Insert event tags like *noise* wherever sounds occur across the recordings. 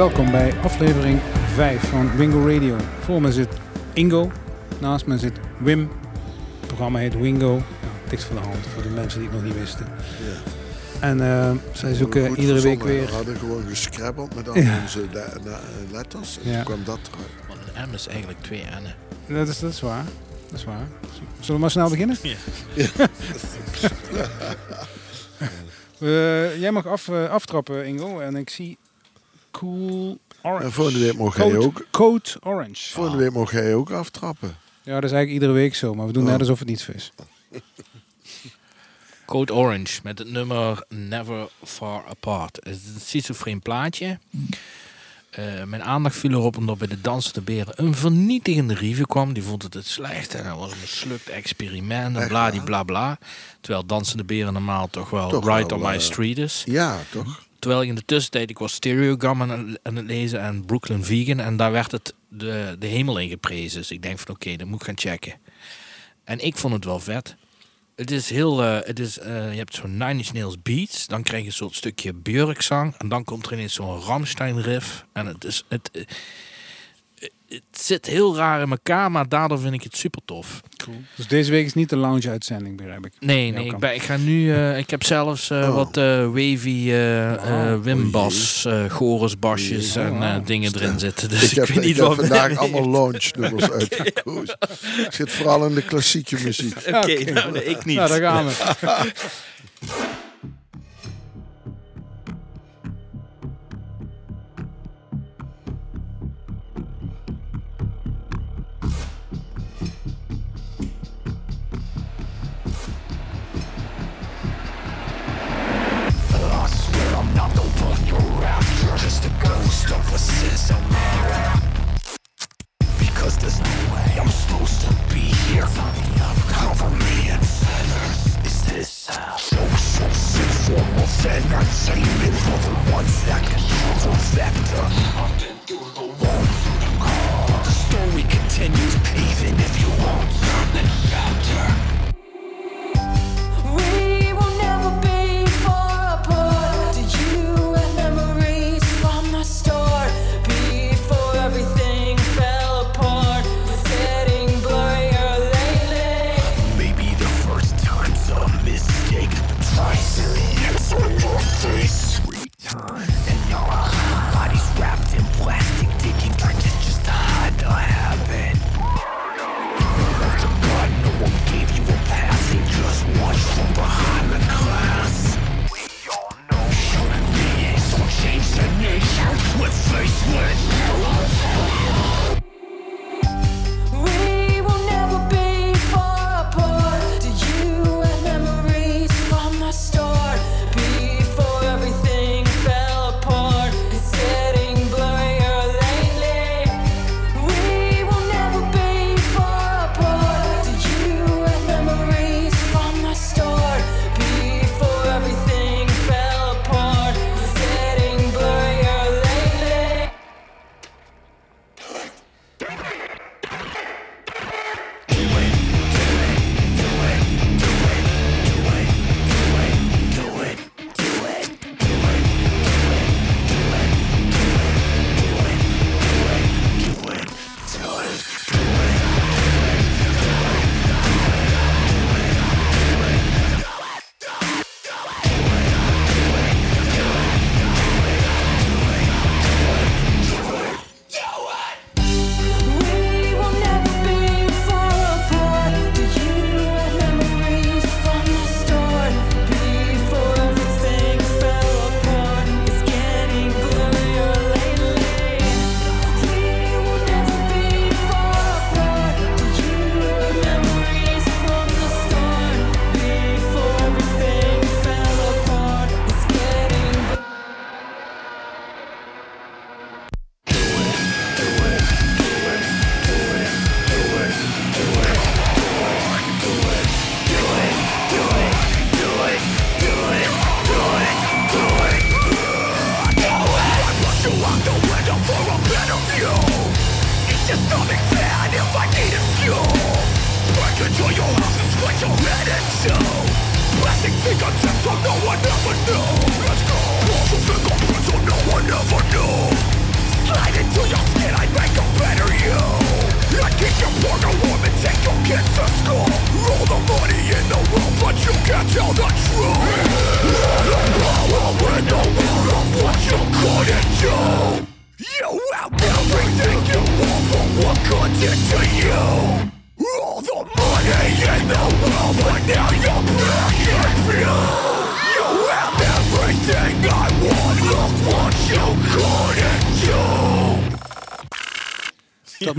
Welkom bij aflevering 5 van Wingo Radio. Voor me zit Ingo, naast me zit Wim. Het programma heet Wingo. Ja, dicht voor de hand voor de mensen die het nog niet wisten. Ja. En eh, zij zoeken iedere week weer. We hadden gewoon gescrabbeld met al Ja. onze le- le- letters. En Ja. toen kwam dat eruit. Want een M is eigenlijk twee N'en. Dat is, dat is waar. Dat is waar. Zullen we maar snel beginnen? Ja. *laughs* *laughs* Eh, jij mag af, eh, aftrappen, Ingo. En ik zie Cool Orange. En volgende week mocht jij ook. Code Orange. Volgende week mocht jij ook aftrappen. Ja, dat is eigenlijk iedere week zo. Maar we doen Oh. net alsof het niet zo is. *laughs* Code Orange met het nummer Never Far Apart. Het is een schizofreen plaatje. Eh, mijn aandacht viel erop omdat bij de Dansende Beren een vernietigende review kwam. Die vond het het slecht en dat was een mislukt experiment en bla bla bla. Terwijl Dansende Beren normaal toch wel Toch right wel, on my eh, street is. Ja, toch? Terwijl ik in de tussentijd, ik was Stereogam aan, het- het lezen en Brooklyn Vegan. En daar werd het de, de hemel in geprezen. Dus ik denk van oké, dat moet ik gaan checken. En ik vond het wel vet. Het is heel, eh, het is, eh, je hebt zo'n Nine Inch Nails beats. Dan krijg je soort stukje Björk-zang. En dan komt er ineens zo'n Ramstein-riff. En het is, het, eh, het zit heel raar in elkaar, maar daardoor vind ik het super tof. Dus deze week is niet de lounge-uitzending, begrijp ik. Nee, nee, ik, ben, ik ga nu. eh, ik heb zelfs eh, Oh. wat eh, wavy Oh. Wimbas, eh Chorus basjes Oh, en eh, dingen erin zitten. Dus ik ik, heb, weet ik niet heb wat vandaag allemaal launch nummers *laughs* uitgekozen. Ik zit vooral in de klassieke muziek. Oké, nou, nee, ik niet. Nou, daar gaan. We *laughs*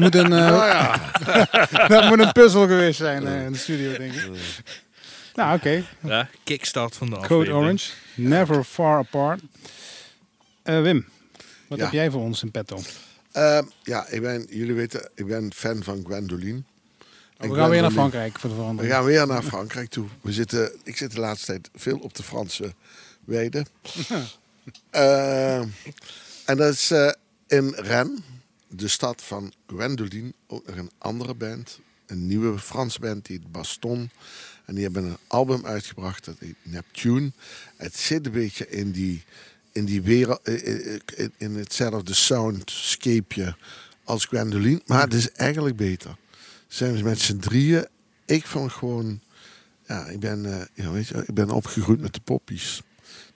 moet een, *laughs* eh, *laughs* dat moet een puzzel geweest zijn eh, in de studio, denk ik. Nou, oké. Ja, kickstart van de Code aflevering. Orange. Never Far Apart. Eh, Wim, wat Ja. heb jij voor ons in petto? Ehm, ja, ik ben, jullie weten, ik ben fan van Gwendoline. En we gaan weer naar Frankrijk voor de We verandering. gaan weer naar Frankrijk toe. We zitten, ik zit de laatste tijd veel op de Franse weide. *laughs* Ehm, en dat is eh, in Rennes, de stad van Gwendoline, ook nog een andere band. Een nieuwe Franse band, die heet Baston. En die hebben een album uitgebracht, dat heet Neptune. Het zit een beetje in die, in die wereld, eh, eh, in, in hetzelfde soundscapeje als Gwendoline. Maar het is eigenlijk beter. Zijn we met z'n drieën. Ik vond gewoon... Ja, ik ben, eh, ja, weet je, ik ben opgegroeid met de poppies.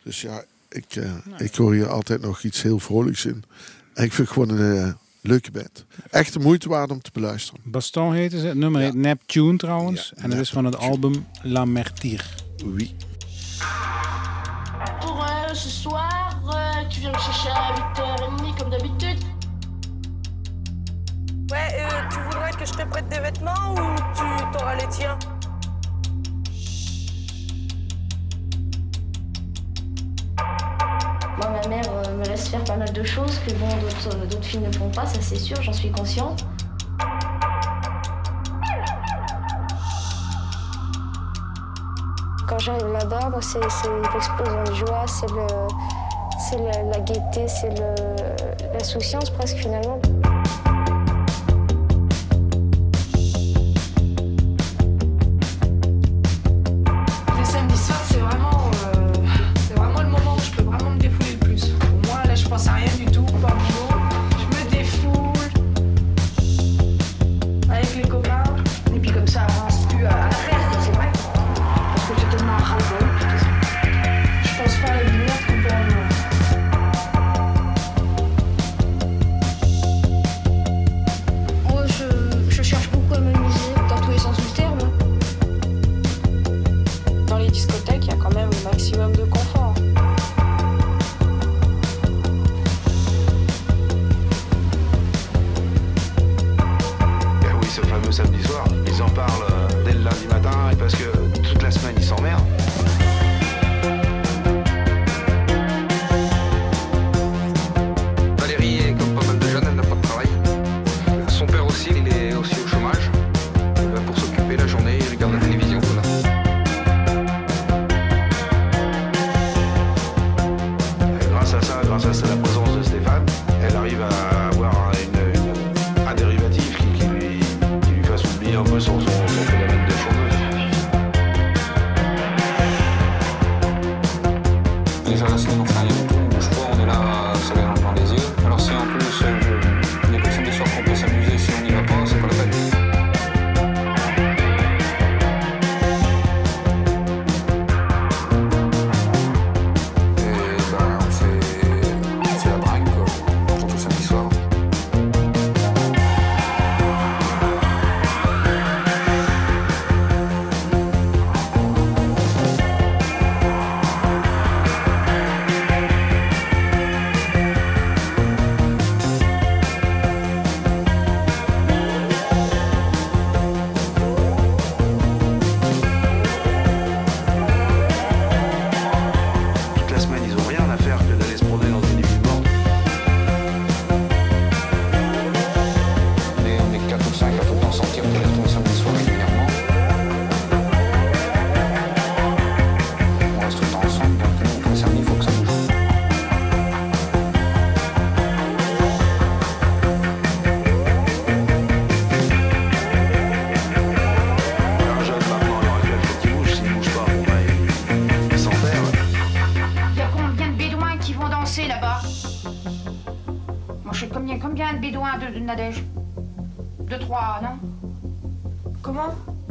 Dus ja, ik, eh, ik hoor hier altijd nog iets heel vrolijks in. En ik vind gewoon een eh, leuke band. Echt de moeite waard om te beluisteren. Baston heette ze. Het nummer heet Neptune trouwens. Ja, en het is van het album La Mertire. Oui. Pour euh, ce soir, euh, tu viens me chercher à 8h30 comme d'habitude. Ouais, euh, tu voudrais que je te prête des vêtements ou tu t'auras les tiens ma mère euh, me laisse faire pas mal de choses que bon, d'autres euh, d'autres filles ne font pas, ça c'est sûr, j'en suis consciente. Quand j'arrive là-bas, c'est l'explosion de joie, c'est la gaieté, c'est l'insouciance presque finalement.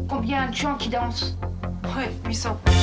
Combien de gens qui dansent? Ouais, 800.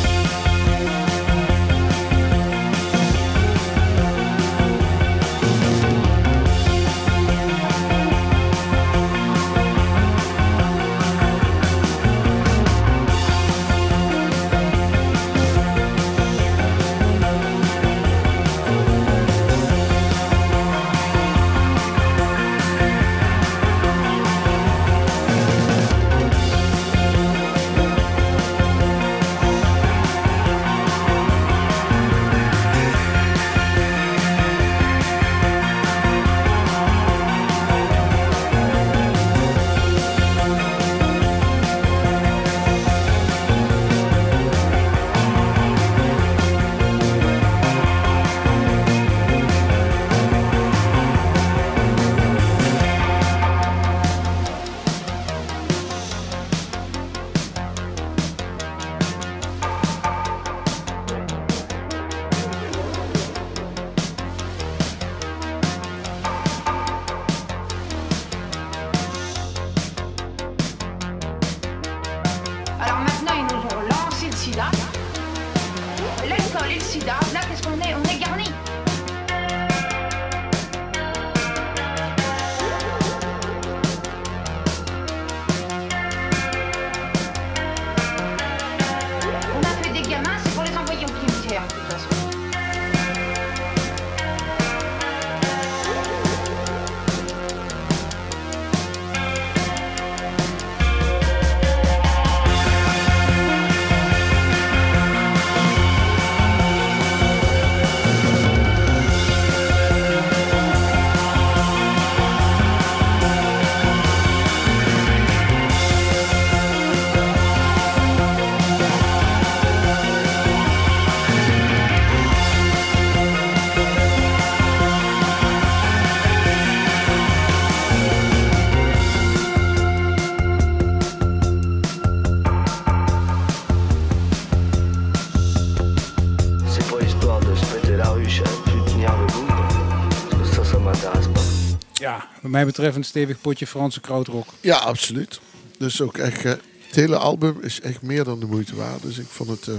Wat mij betreft een stevig potje Franse krautrock. Ja, absoluut. Dus ook echt, eh, het hele album is echt meer dan de moeite waard. Dus ik vond het eh,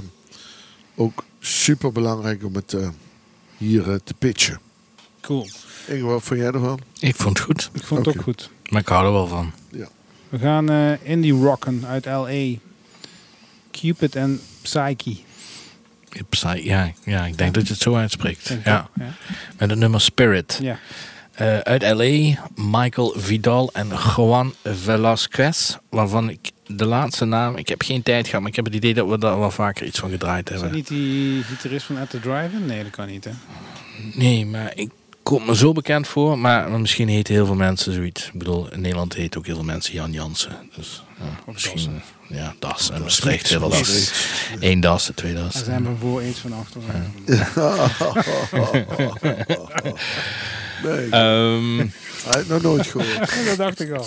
ook super belangrijk om het eh, hier eh, te pitchen. Cool. Inge, wat vond jij ervan? Ik vond het goed. Ik vond het ook goed. Maar ik hou er wel van. We gaan eh, indie rocken uit L.A. Cupid en Psyche. Psy- Ja, ja, ik denk dat je het zo uitspreekt. Ik Ja. ja. Met het nummer Spirit. Ja. Eh, uit LA, Michael Vidal en Juan Velasquez. Waarvan ik de laatste naam, ik heb geen tijd gehad, maar ik heb het idee dat we daar wel vaker iets van gedraaid Is dat hebben. niet die gitarist van At The Drive-In? Nee, dat kan niet, hè? Nee, maar ik kom me zo bekend voor. Maar misschien heten heel veel mensen zoiets. Ik bedoel, in Nederland heet ook heel veel mensen Jan Jansen. Dus ja, misschien, ja, Das en Maastricht, heel veel Das. Eén Das, twee Das. Daar zijn we voor eens van achter. *laughs* *laughs* *laughs* nee, Ehm, *laughs* hij heeft nog nooit gehoord. *laughs* dat dacht ik al.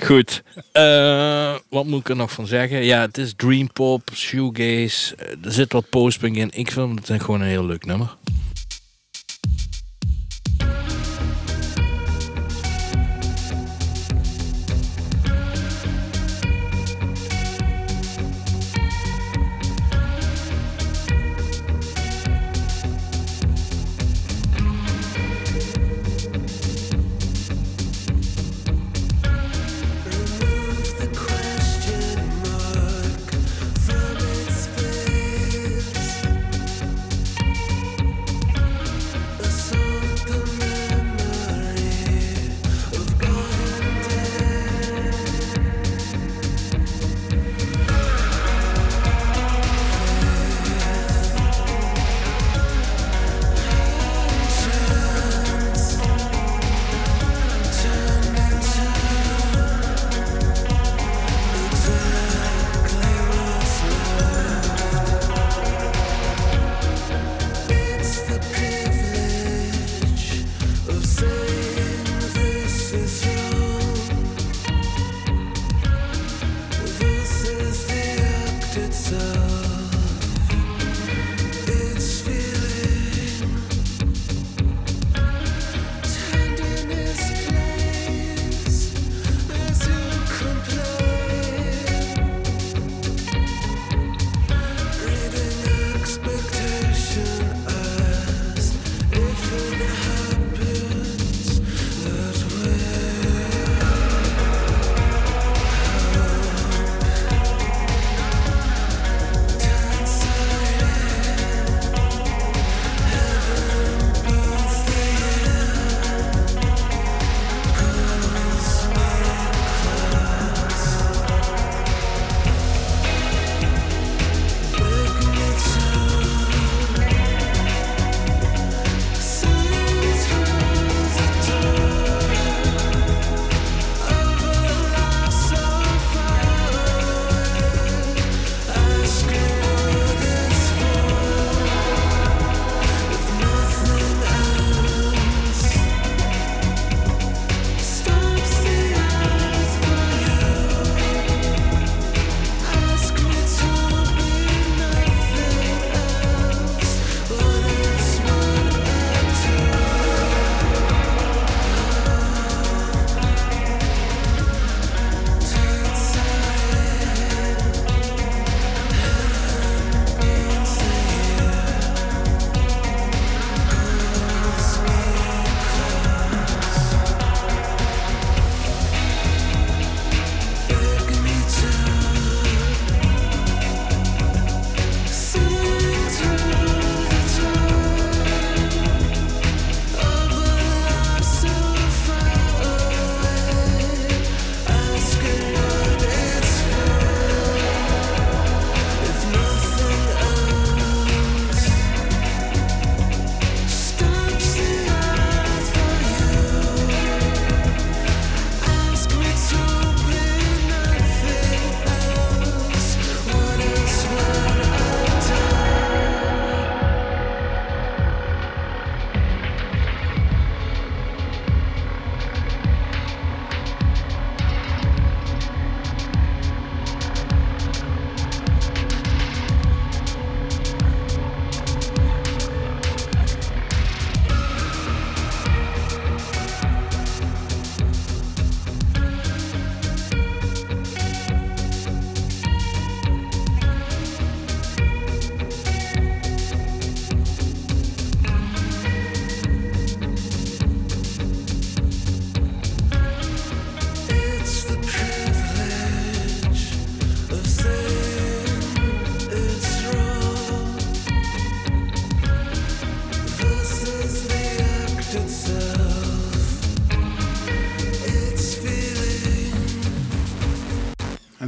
*laughs* Goed. Eh, wat moet ik er nog van zeggen? Ja, het is dream pop, shoegaze. eh, er zit wat postpunk in. Ik vind het gewoon een heel leuk nummer.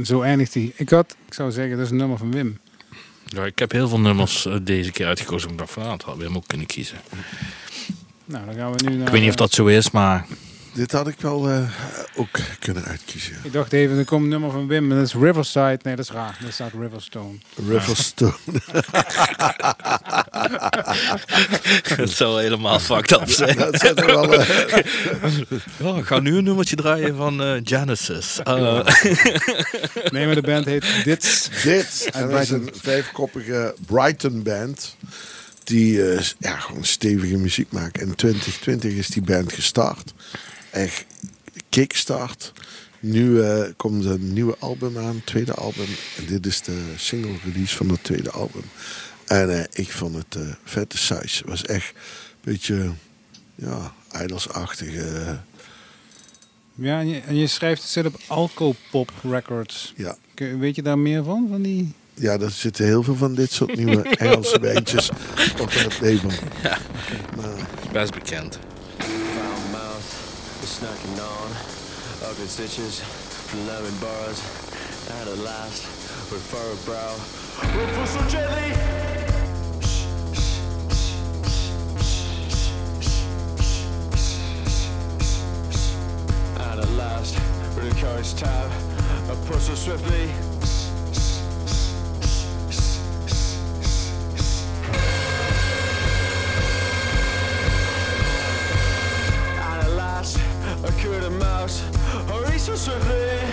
En zo eindigt hij. Ik had, ik zou zeggen, dat is een nummer van Wim. Ja, ik heb heel veel nummers eh, deze keer uitgekozen. Ik dacht van, dat we hem ook kunnen kiezen. Nou, dan gaan we nu naar... Ik weet niet of dat zo is, maar Dit had ik wel eh, ook kunnen uitkiezen. Ik dacht even, er komt een nummer van Wim. En dat is Riverside. Nee, dat is raar. Daar staat Riverstone. Riverstone. *laughs* het zou helemaal fucked up zijn. dat zou toch wel, eh, *laughs* Ja, ik ga nu een nummertje draaien van eh, Genesis. Eh, *laughs* Nee, maar de band heet Dits. Dit Uit en dat is een vijfkoppige Brighton band. Die eh, ja, gewoon stevige muziek maakt. In 2020 is die band gestart. Echt kickstart. Nu eh, komt een nieuwe album aan, tweede album. En dit is de single release van het tweede album. En eh, ik vond het eh, vette size. Het was echt een beetje, ja, idols-achtig. eh, Ja, en je, en je schrijft, het zit op Alcopop Records. ja. Kun- Weet je daar meer van? Van die... Ja, er zitten heel veel van dit soort nieuwe *laughs* Engelse bandjes op het label. Ja. Maar, best bekend. Snacking on, ugly stitches from lemon bars, and at last, with furrowed brow, gently. And at last, with a courage tab, I push so swiftly. ce serait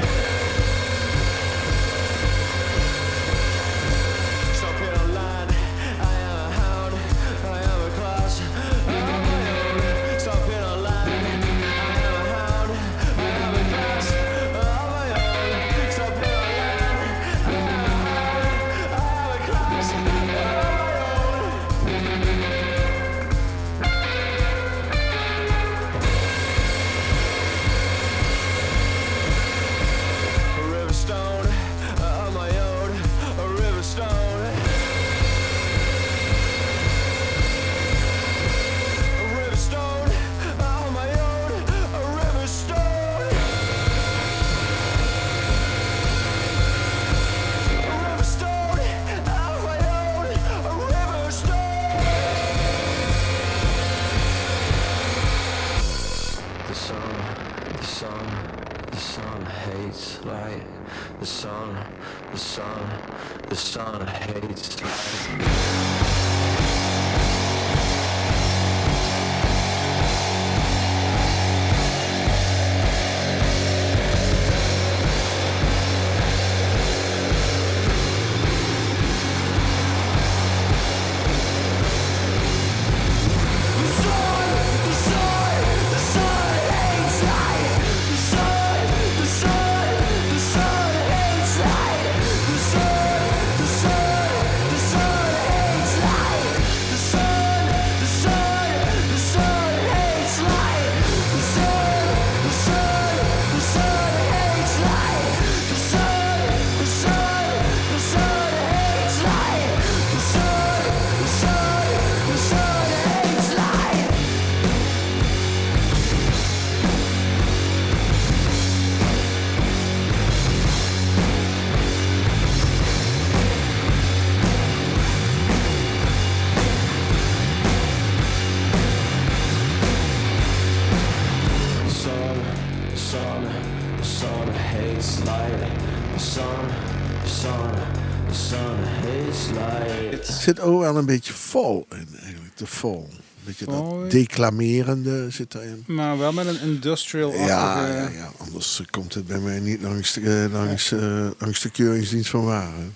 zit ook wel een beetje vol in, eigenlijk, de vol. Een beetje Vol, dat declamerende zit erin. Maar wel met een industrial Ja, ja, ja, anders komt het bij mij niet langs de, eh, langs, eh, langs de keuringsdienst van waren.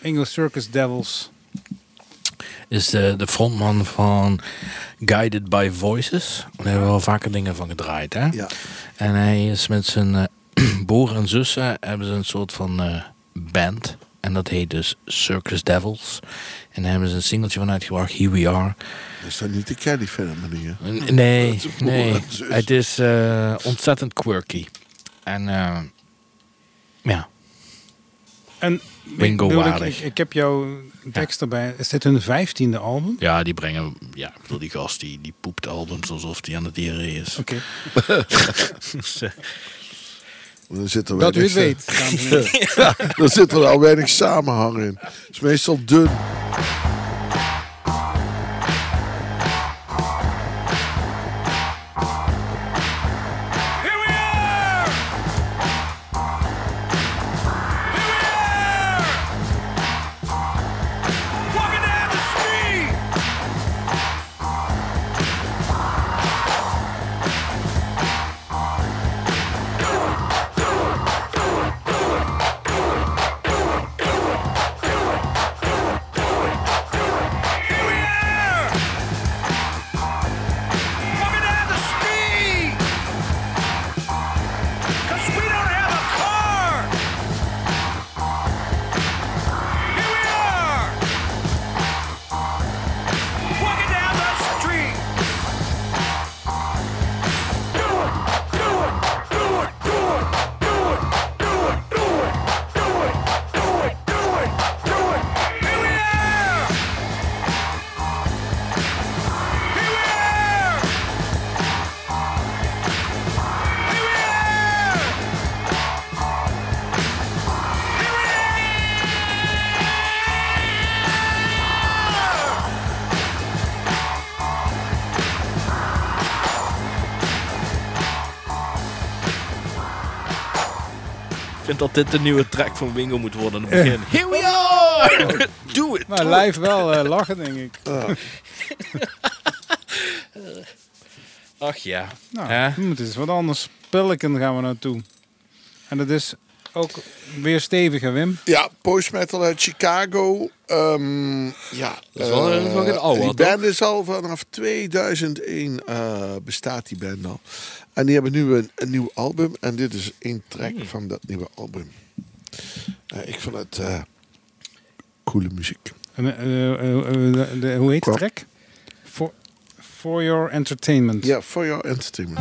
Ingo Circus Devils. Is de, de frontman van Guided by Voices. Daar hebben we wel vaker dingen van gedraaid, hè? Ja. En hij is met zijn eh *clears throat* broer en zussen hebben ze een soort van eh, band. En dat heet dus Circus Devils. En daar hebben ze een singeltje van uitgebracht, Here We Are. Is dat niet de Caddy film, meneer? N- Nee, nee. Het is eh, ontzettend quirky. En eh, ja, En Bingo ik, ik, waardig. ik, ik heb jouw tekst erbij. Is dit hun vijftiende album? ja, die brengen... Ja, ik bedoel, die gast die, die poept albums alsof die aan de diarree is. Oké. *laughs* *laughs* Dus, eh, Dan zit er Dat u het weet, *laughs* ja, dan zit er wel weinig samenhang in. Het is meestal dun. Dat dit de nieuwe track van Wingo moet worden in het begin. Here we are! *laughs* Do it! Maar live wel eh, lachen, denk ik. *laughs* Ach ja. Nou, het is wat anders. Pelican gaan we naartoe. En dat is ook weer steviger, Wim. Ja, post metal uit Chicago. Ehm, ja, Dat is wel- eh, een oude, Die toch? band is al vanaf 2001 eh, bestaat die band al. En die hebben nu een, een nieuw album. En dit is één track Hmm. van dat nieuwe album. Eh, ik vond het eh, coole muziek. En, eh, hoe heet de track? For, for Your Entertainment. Ja, for your entertainment.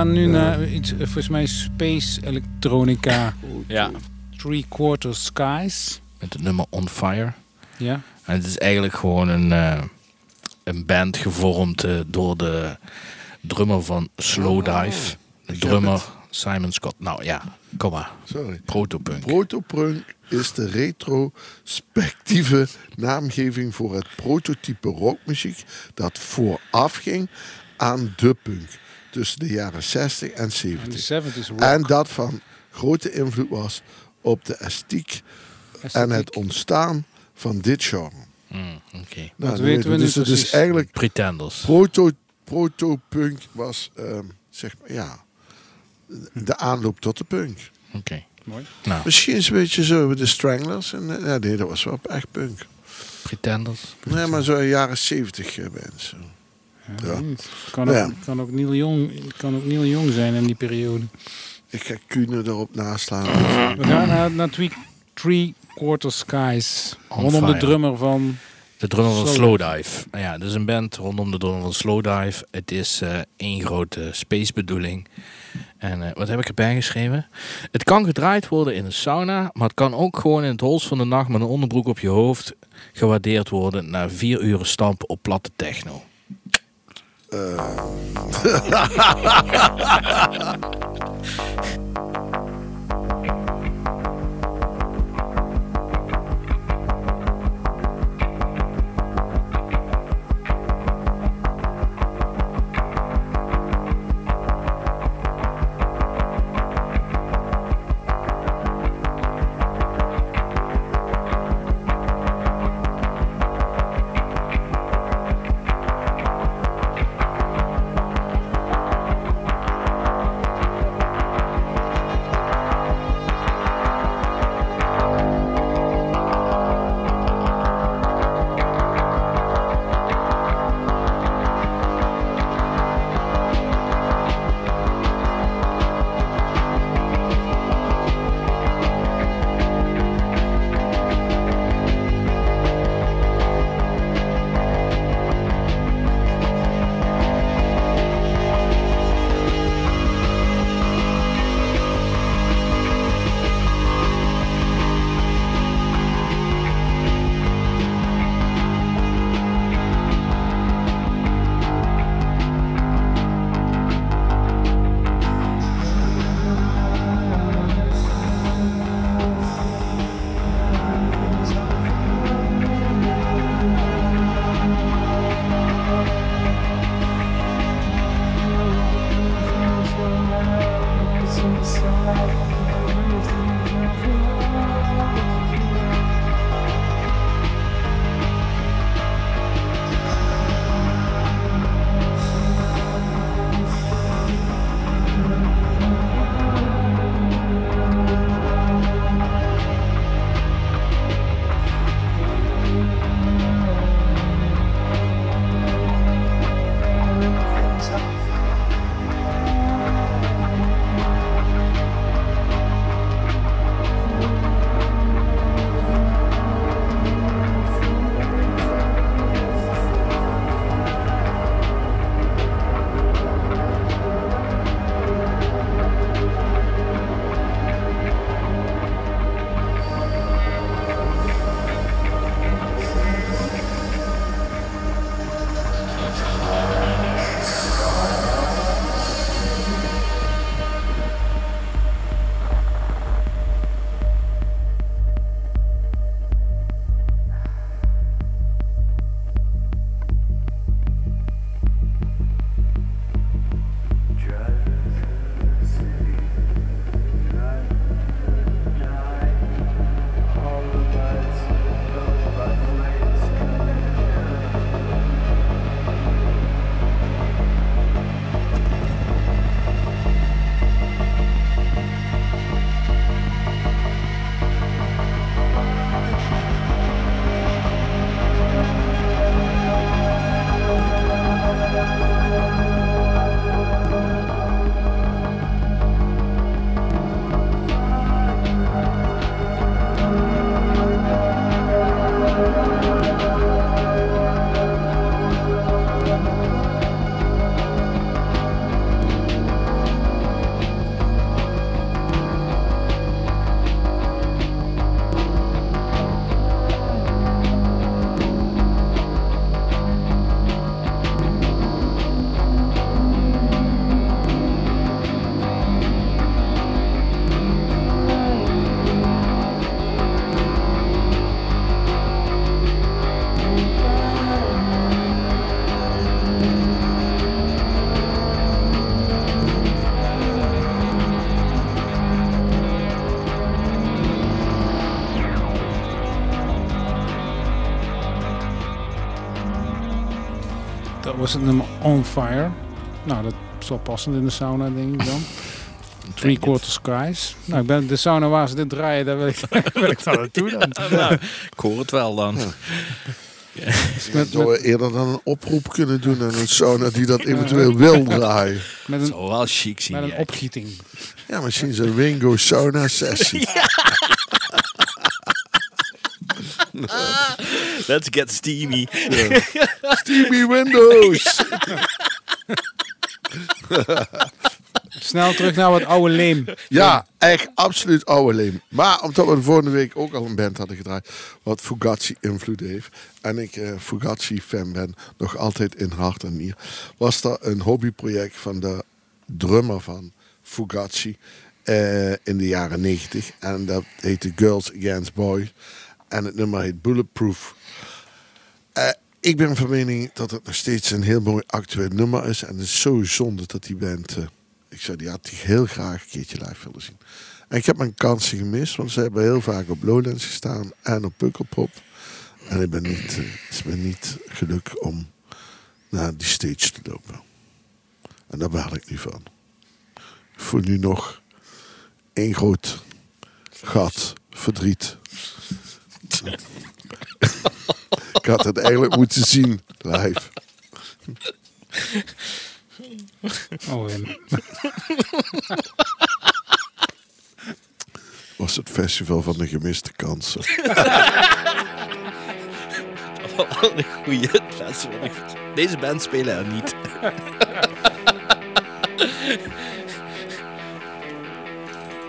Gaan nu naar iets, eh, volgens mij Space Electronica. Ja. Three Quarter Skies. Met het nummer On Fire. Ja. En het is eigenlijk gewoon een, eh, een band gevormd eh, door de drummer van Slow Dive. De drummer Simon Scott. Nou ja, kom maar. Sorry. Protopunk. Protopunk is de retrospectieve naamgeving voor het prototype rockmuziek dat voorafging aan de punk tussen de jaren 60 en 70. En de 70s rock. En dat van grote invloed was op de esthetiek en het ontstaan van dit genre. Hmm, Oké. Nou, dan weten we nu dus het is precies? eigenlijk Pretenders. proto, protopunk was ehm, zeg maar ja de aanloop tot de punk. Oké. Mooi. Nou, Misschien is het een beetje zo de Stranglers. En, eh, ja, nee, dat was wel echt punk. Pretenders. Nee, maar zo jaren 70 eh, mensen. Ja. Ja. Het Kan ook, Ja. kan, ook Neil het kan ook Neil Young zijn in die periode. Ik ga Kuhne erop naslaan. We gaan naar, naar three, three Quarter Skies. On Rondom de drummer van... De drummer van Slow Slowdive. Nou ja, dus een band rondom de drummer van Slowdive. Het is eh, één grote space bedoeling. En eh, wat heb ik erbij geschreven? Het kan gedraaid worden in een sauna, maar het kan ook gewoon in het hols van de nacht met een onderbroek op je hoofd gewaardeerd worden na vier uren stampen op platte techno. Uh... was het nummer On Fire. Nou, dat is wel passend in de sauna, denk ik dan. *laughs* Three Quarter Skies. Nou, ik ben de sauna waar ze dit draaien, daar wil ik, *laughs* wil ik dan naartoe dan. *laughs* nou, ik hoor het wel dan. Zou we eerder dan een oproep kunnen doen aan een sauna die dat eventueel wil draaien. Met een, wel chic zien. met een opgieting. Ja, misschien zo'n Wingo sauna sessie. Let's get steamy. *laughs* Steamy Windows. *laughs* Snel terug naar wat oude leem. Ja, echt absoluut oude leem. Maar omdat we de volgende week ook al een band hadden gedraaid wat Fugazi invloed heeft. En ik eh Fugazi fan ben, nog altijd in hart en nier. Was er een hobbyproject van de drummer van Fugazi eh, in de jaren 90. En dat heette Girls Against Boys. En het nummer heet Bulletproof. Ik ben van mening dat het nog steeds een heel mooi actueel nummer is. En het is zo zonde dat die band... eh, ik zou die had die heel graag een keertje live willen zien. En ik heb mijn kansen gemist, want ze hebben heel vaak op Lowlands gestaan en op Pukkelpop. En ik ben niet, eh, het niet gelukt om naar die stage te lopen. En daar baal ik nu van. Voel nu nog één groot gat, verdriet. *laughs* ik had het eigenlijk moeten zien live. Oh, Wim. Was het festival van de gemiste kansen. Wat een goeie festival. Deze band spelen er niet.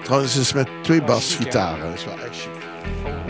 Trouwens, het is met twee basgitaren. Dat is wel echt chic.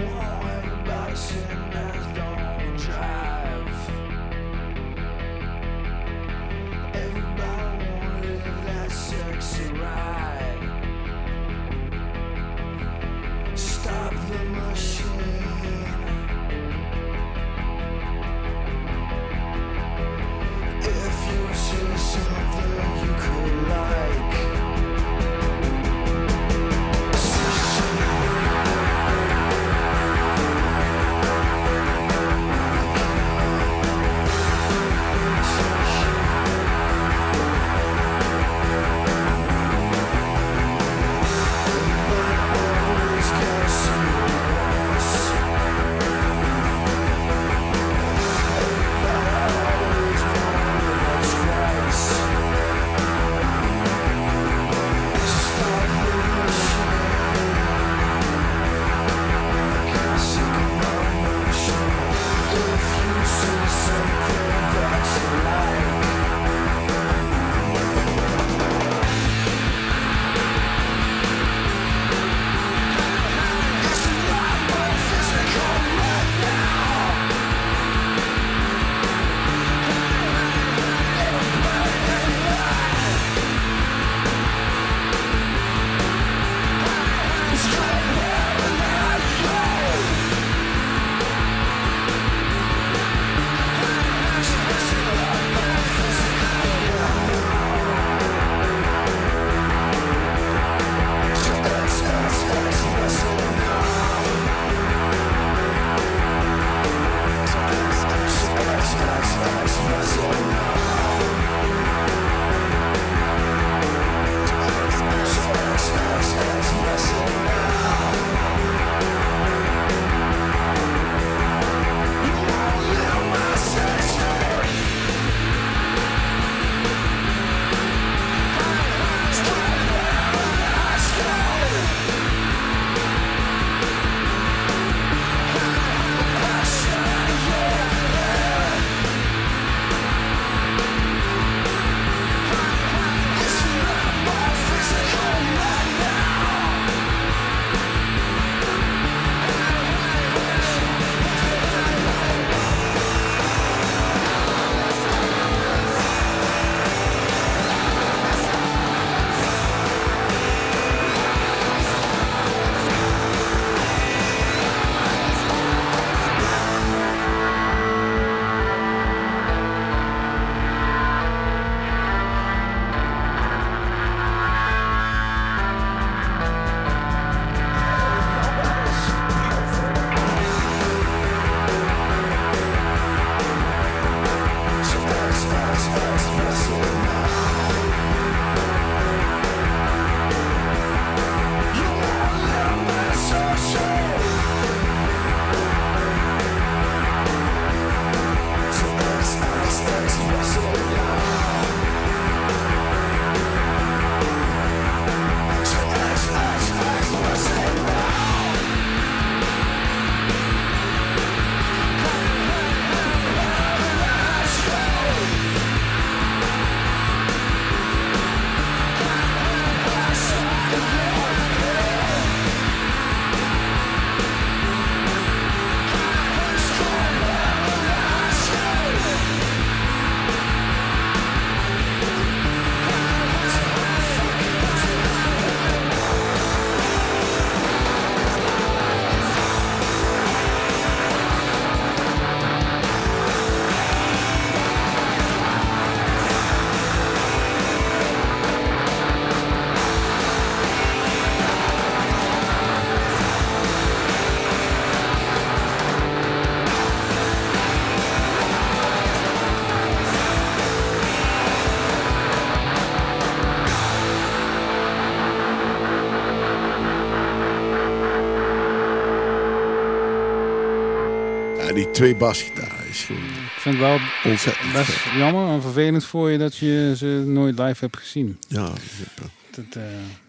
Die twee basgitaren is Ik vind het wel ontzettend best vet. jammer en vervelend voor je dat je ze nooit live hebt gezien. Ja, ik heb, eh, Dat,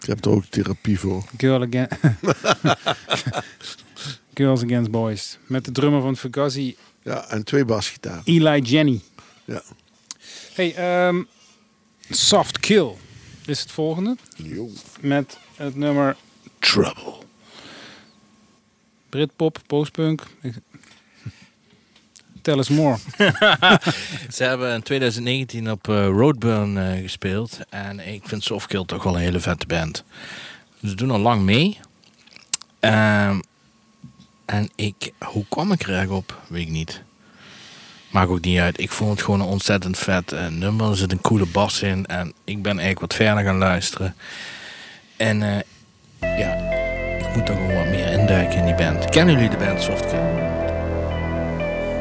ik heb er ook therapie voor. Girl. *laughs* Girls Against Boys. Met de drummer van Fugazi, Ja, en twee basgitaren. Eli Jenny. Ja. Hey, ehm, Soft Kill is het volgende. Jo. Met het nummer Trouble. Britpop, postpunk. Tell us more. *laughs* Ze hebben in 2019 op eh, Roadburn eh, gespeeld. En ik vind Softkill toch wel een hele vette band. Ze doen al lang mee. Ehm, en ik, hoe kwam ik er eigenlijk op? Weet ik niet. Maakt ook niet uit. Ik vond het gewoon een ontzettend vet eh, nummer. Er zit een coole bas in. En ik ben eigenlijk wat verder gaan luisteren. En ja, ik moet er gewoon wat meer induiken in die band. Kennen jullie de band Softkill?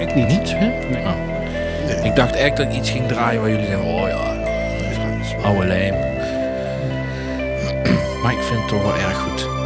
Ik niet. Niet? Hè? Oh. Ik dacht echt dat ik iets ging draaien waar jullie zeggen, oh ja, oude lijm. Maar ik vind het toch wel erg goed.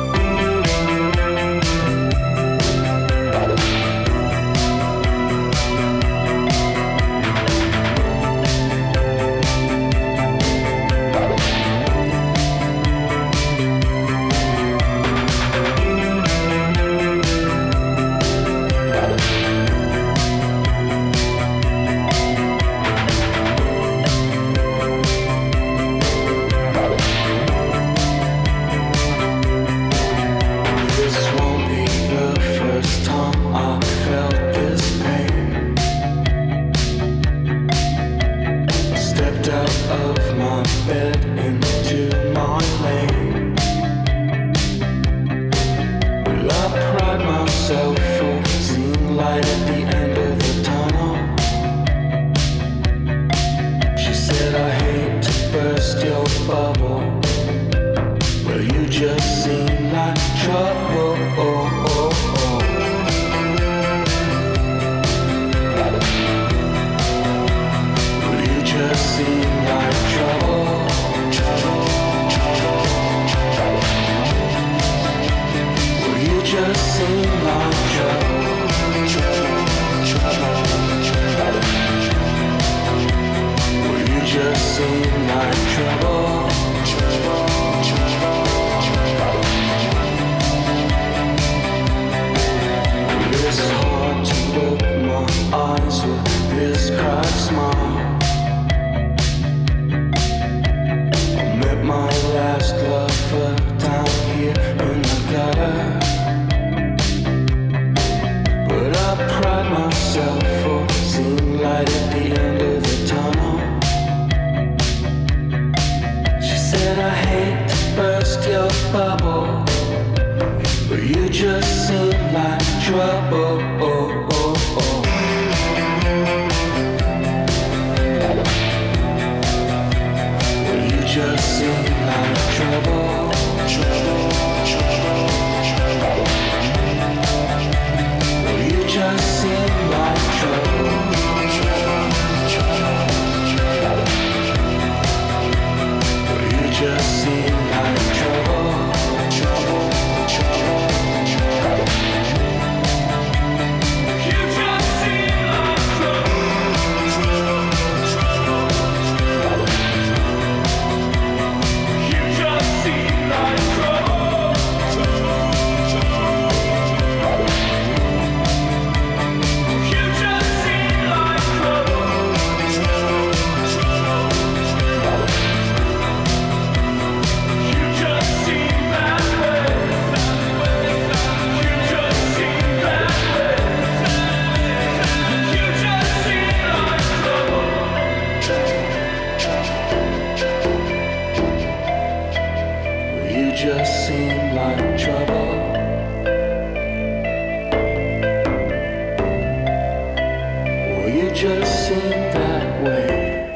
just in like trouble.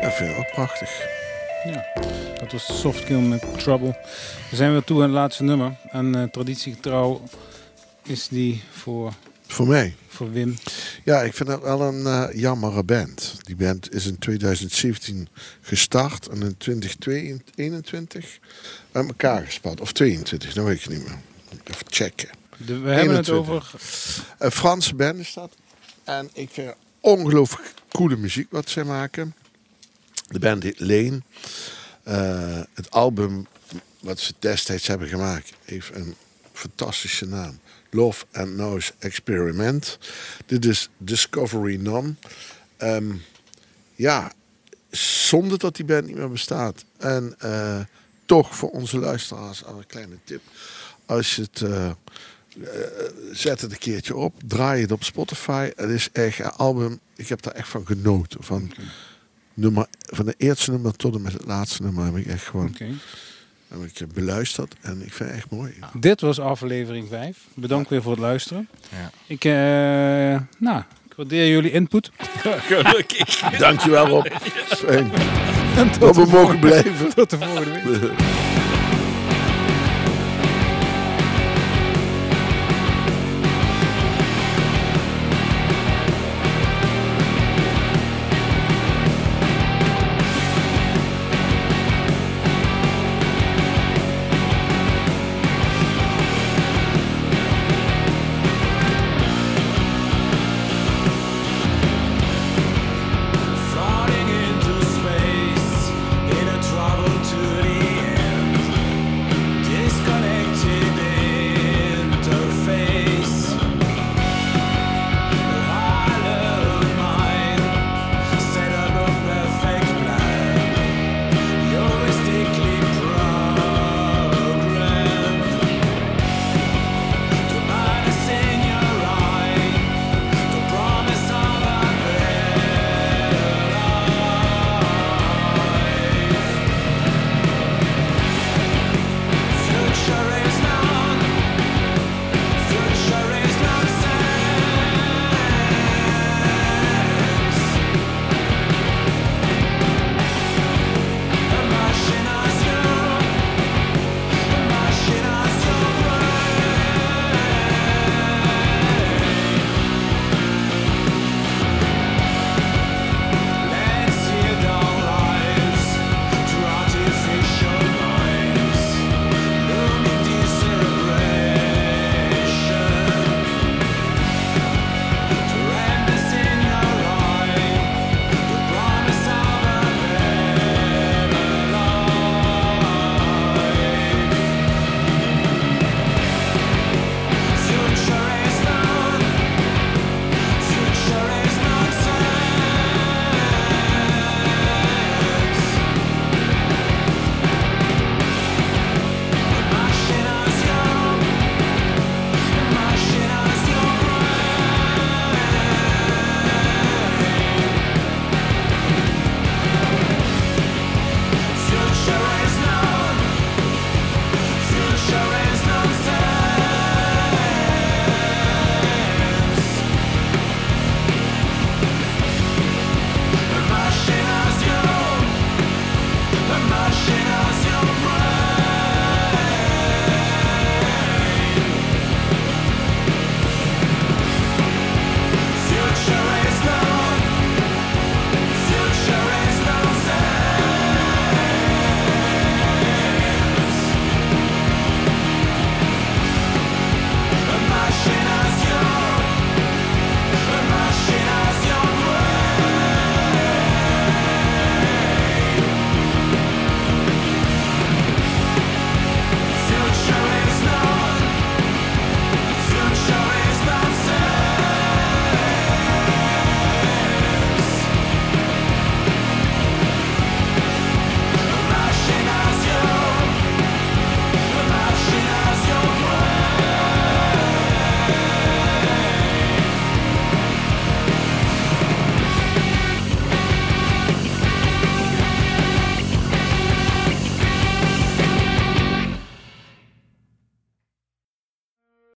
Dat vind ik ook prachtig. Ja, dat was Softkill met Trouble. We zijn weer toe aan het laatste nummer. En eh, traditiegetrouw is die voor, Voor mij. voor Wim. Ja, ik vind dat wel een eh jammere band. Die band is in 2017 gestart en in 2021 uit elkaar gespat. Of 22, dat weet ik niet meer. Even checken. De- we hebben het 21. over Een Franse band is dat. En ik vind ongelooflijk coole muziek wat zij maken. De band heet Lane. Eh, het album wat ze destijds hebben gemaakt heeft een fantastische naam. Love and Noise Experiment. Dit is Discovery None. Ehm, ja, zonde dat die band niet meer bestaat. En eh, toch voor onze luisteraars een kleine tip. Als je het... eh, eh, zet het een keertje op. Draai het op Spotify. Het is echt een album. Ik heb daar echt van genoten. Van, nummer, van de eerste nummer tot en met het laatste nummer heb ik echt gewoon heb ik eh, beluisterd. En ik vind het echt mooi. Dit was aflevering 5. Bedankt weer voor het luisteren. Ja. Ik, eh, nou, ik waardeer jullie input. *laughs* Dankjewel Rob. *laughs* Fijn. En tot Dat we mogen blijven. Tot de volgende week. *laughs*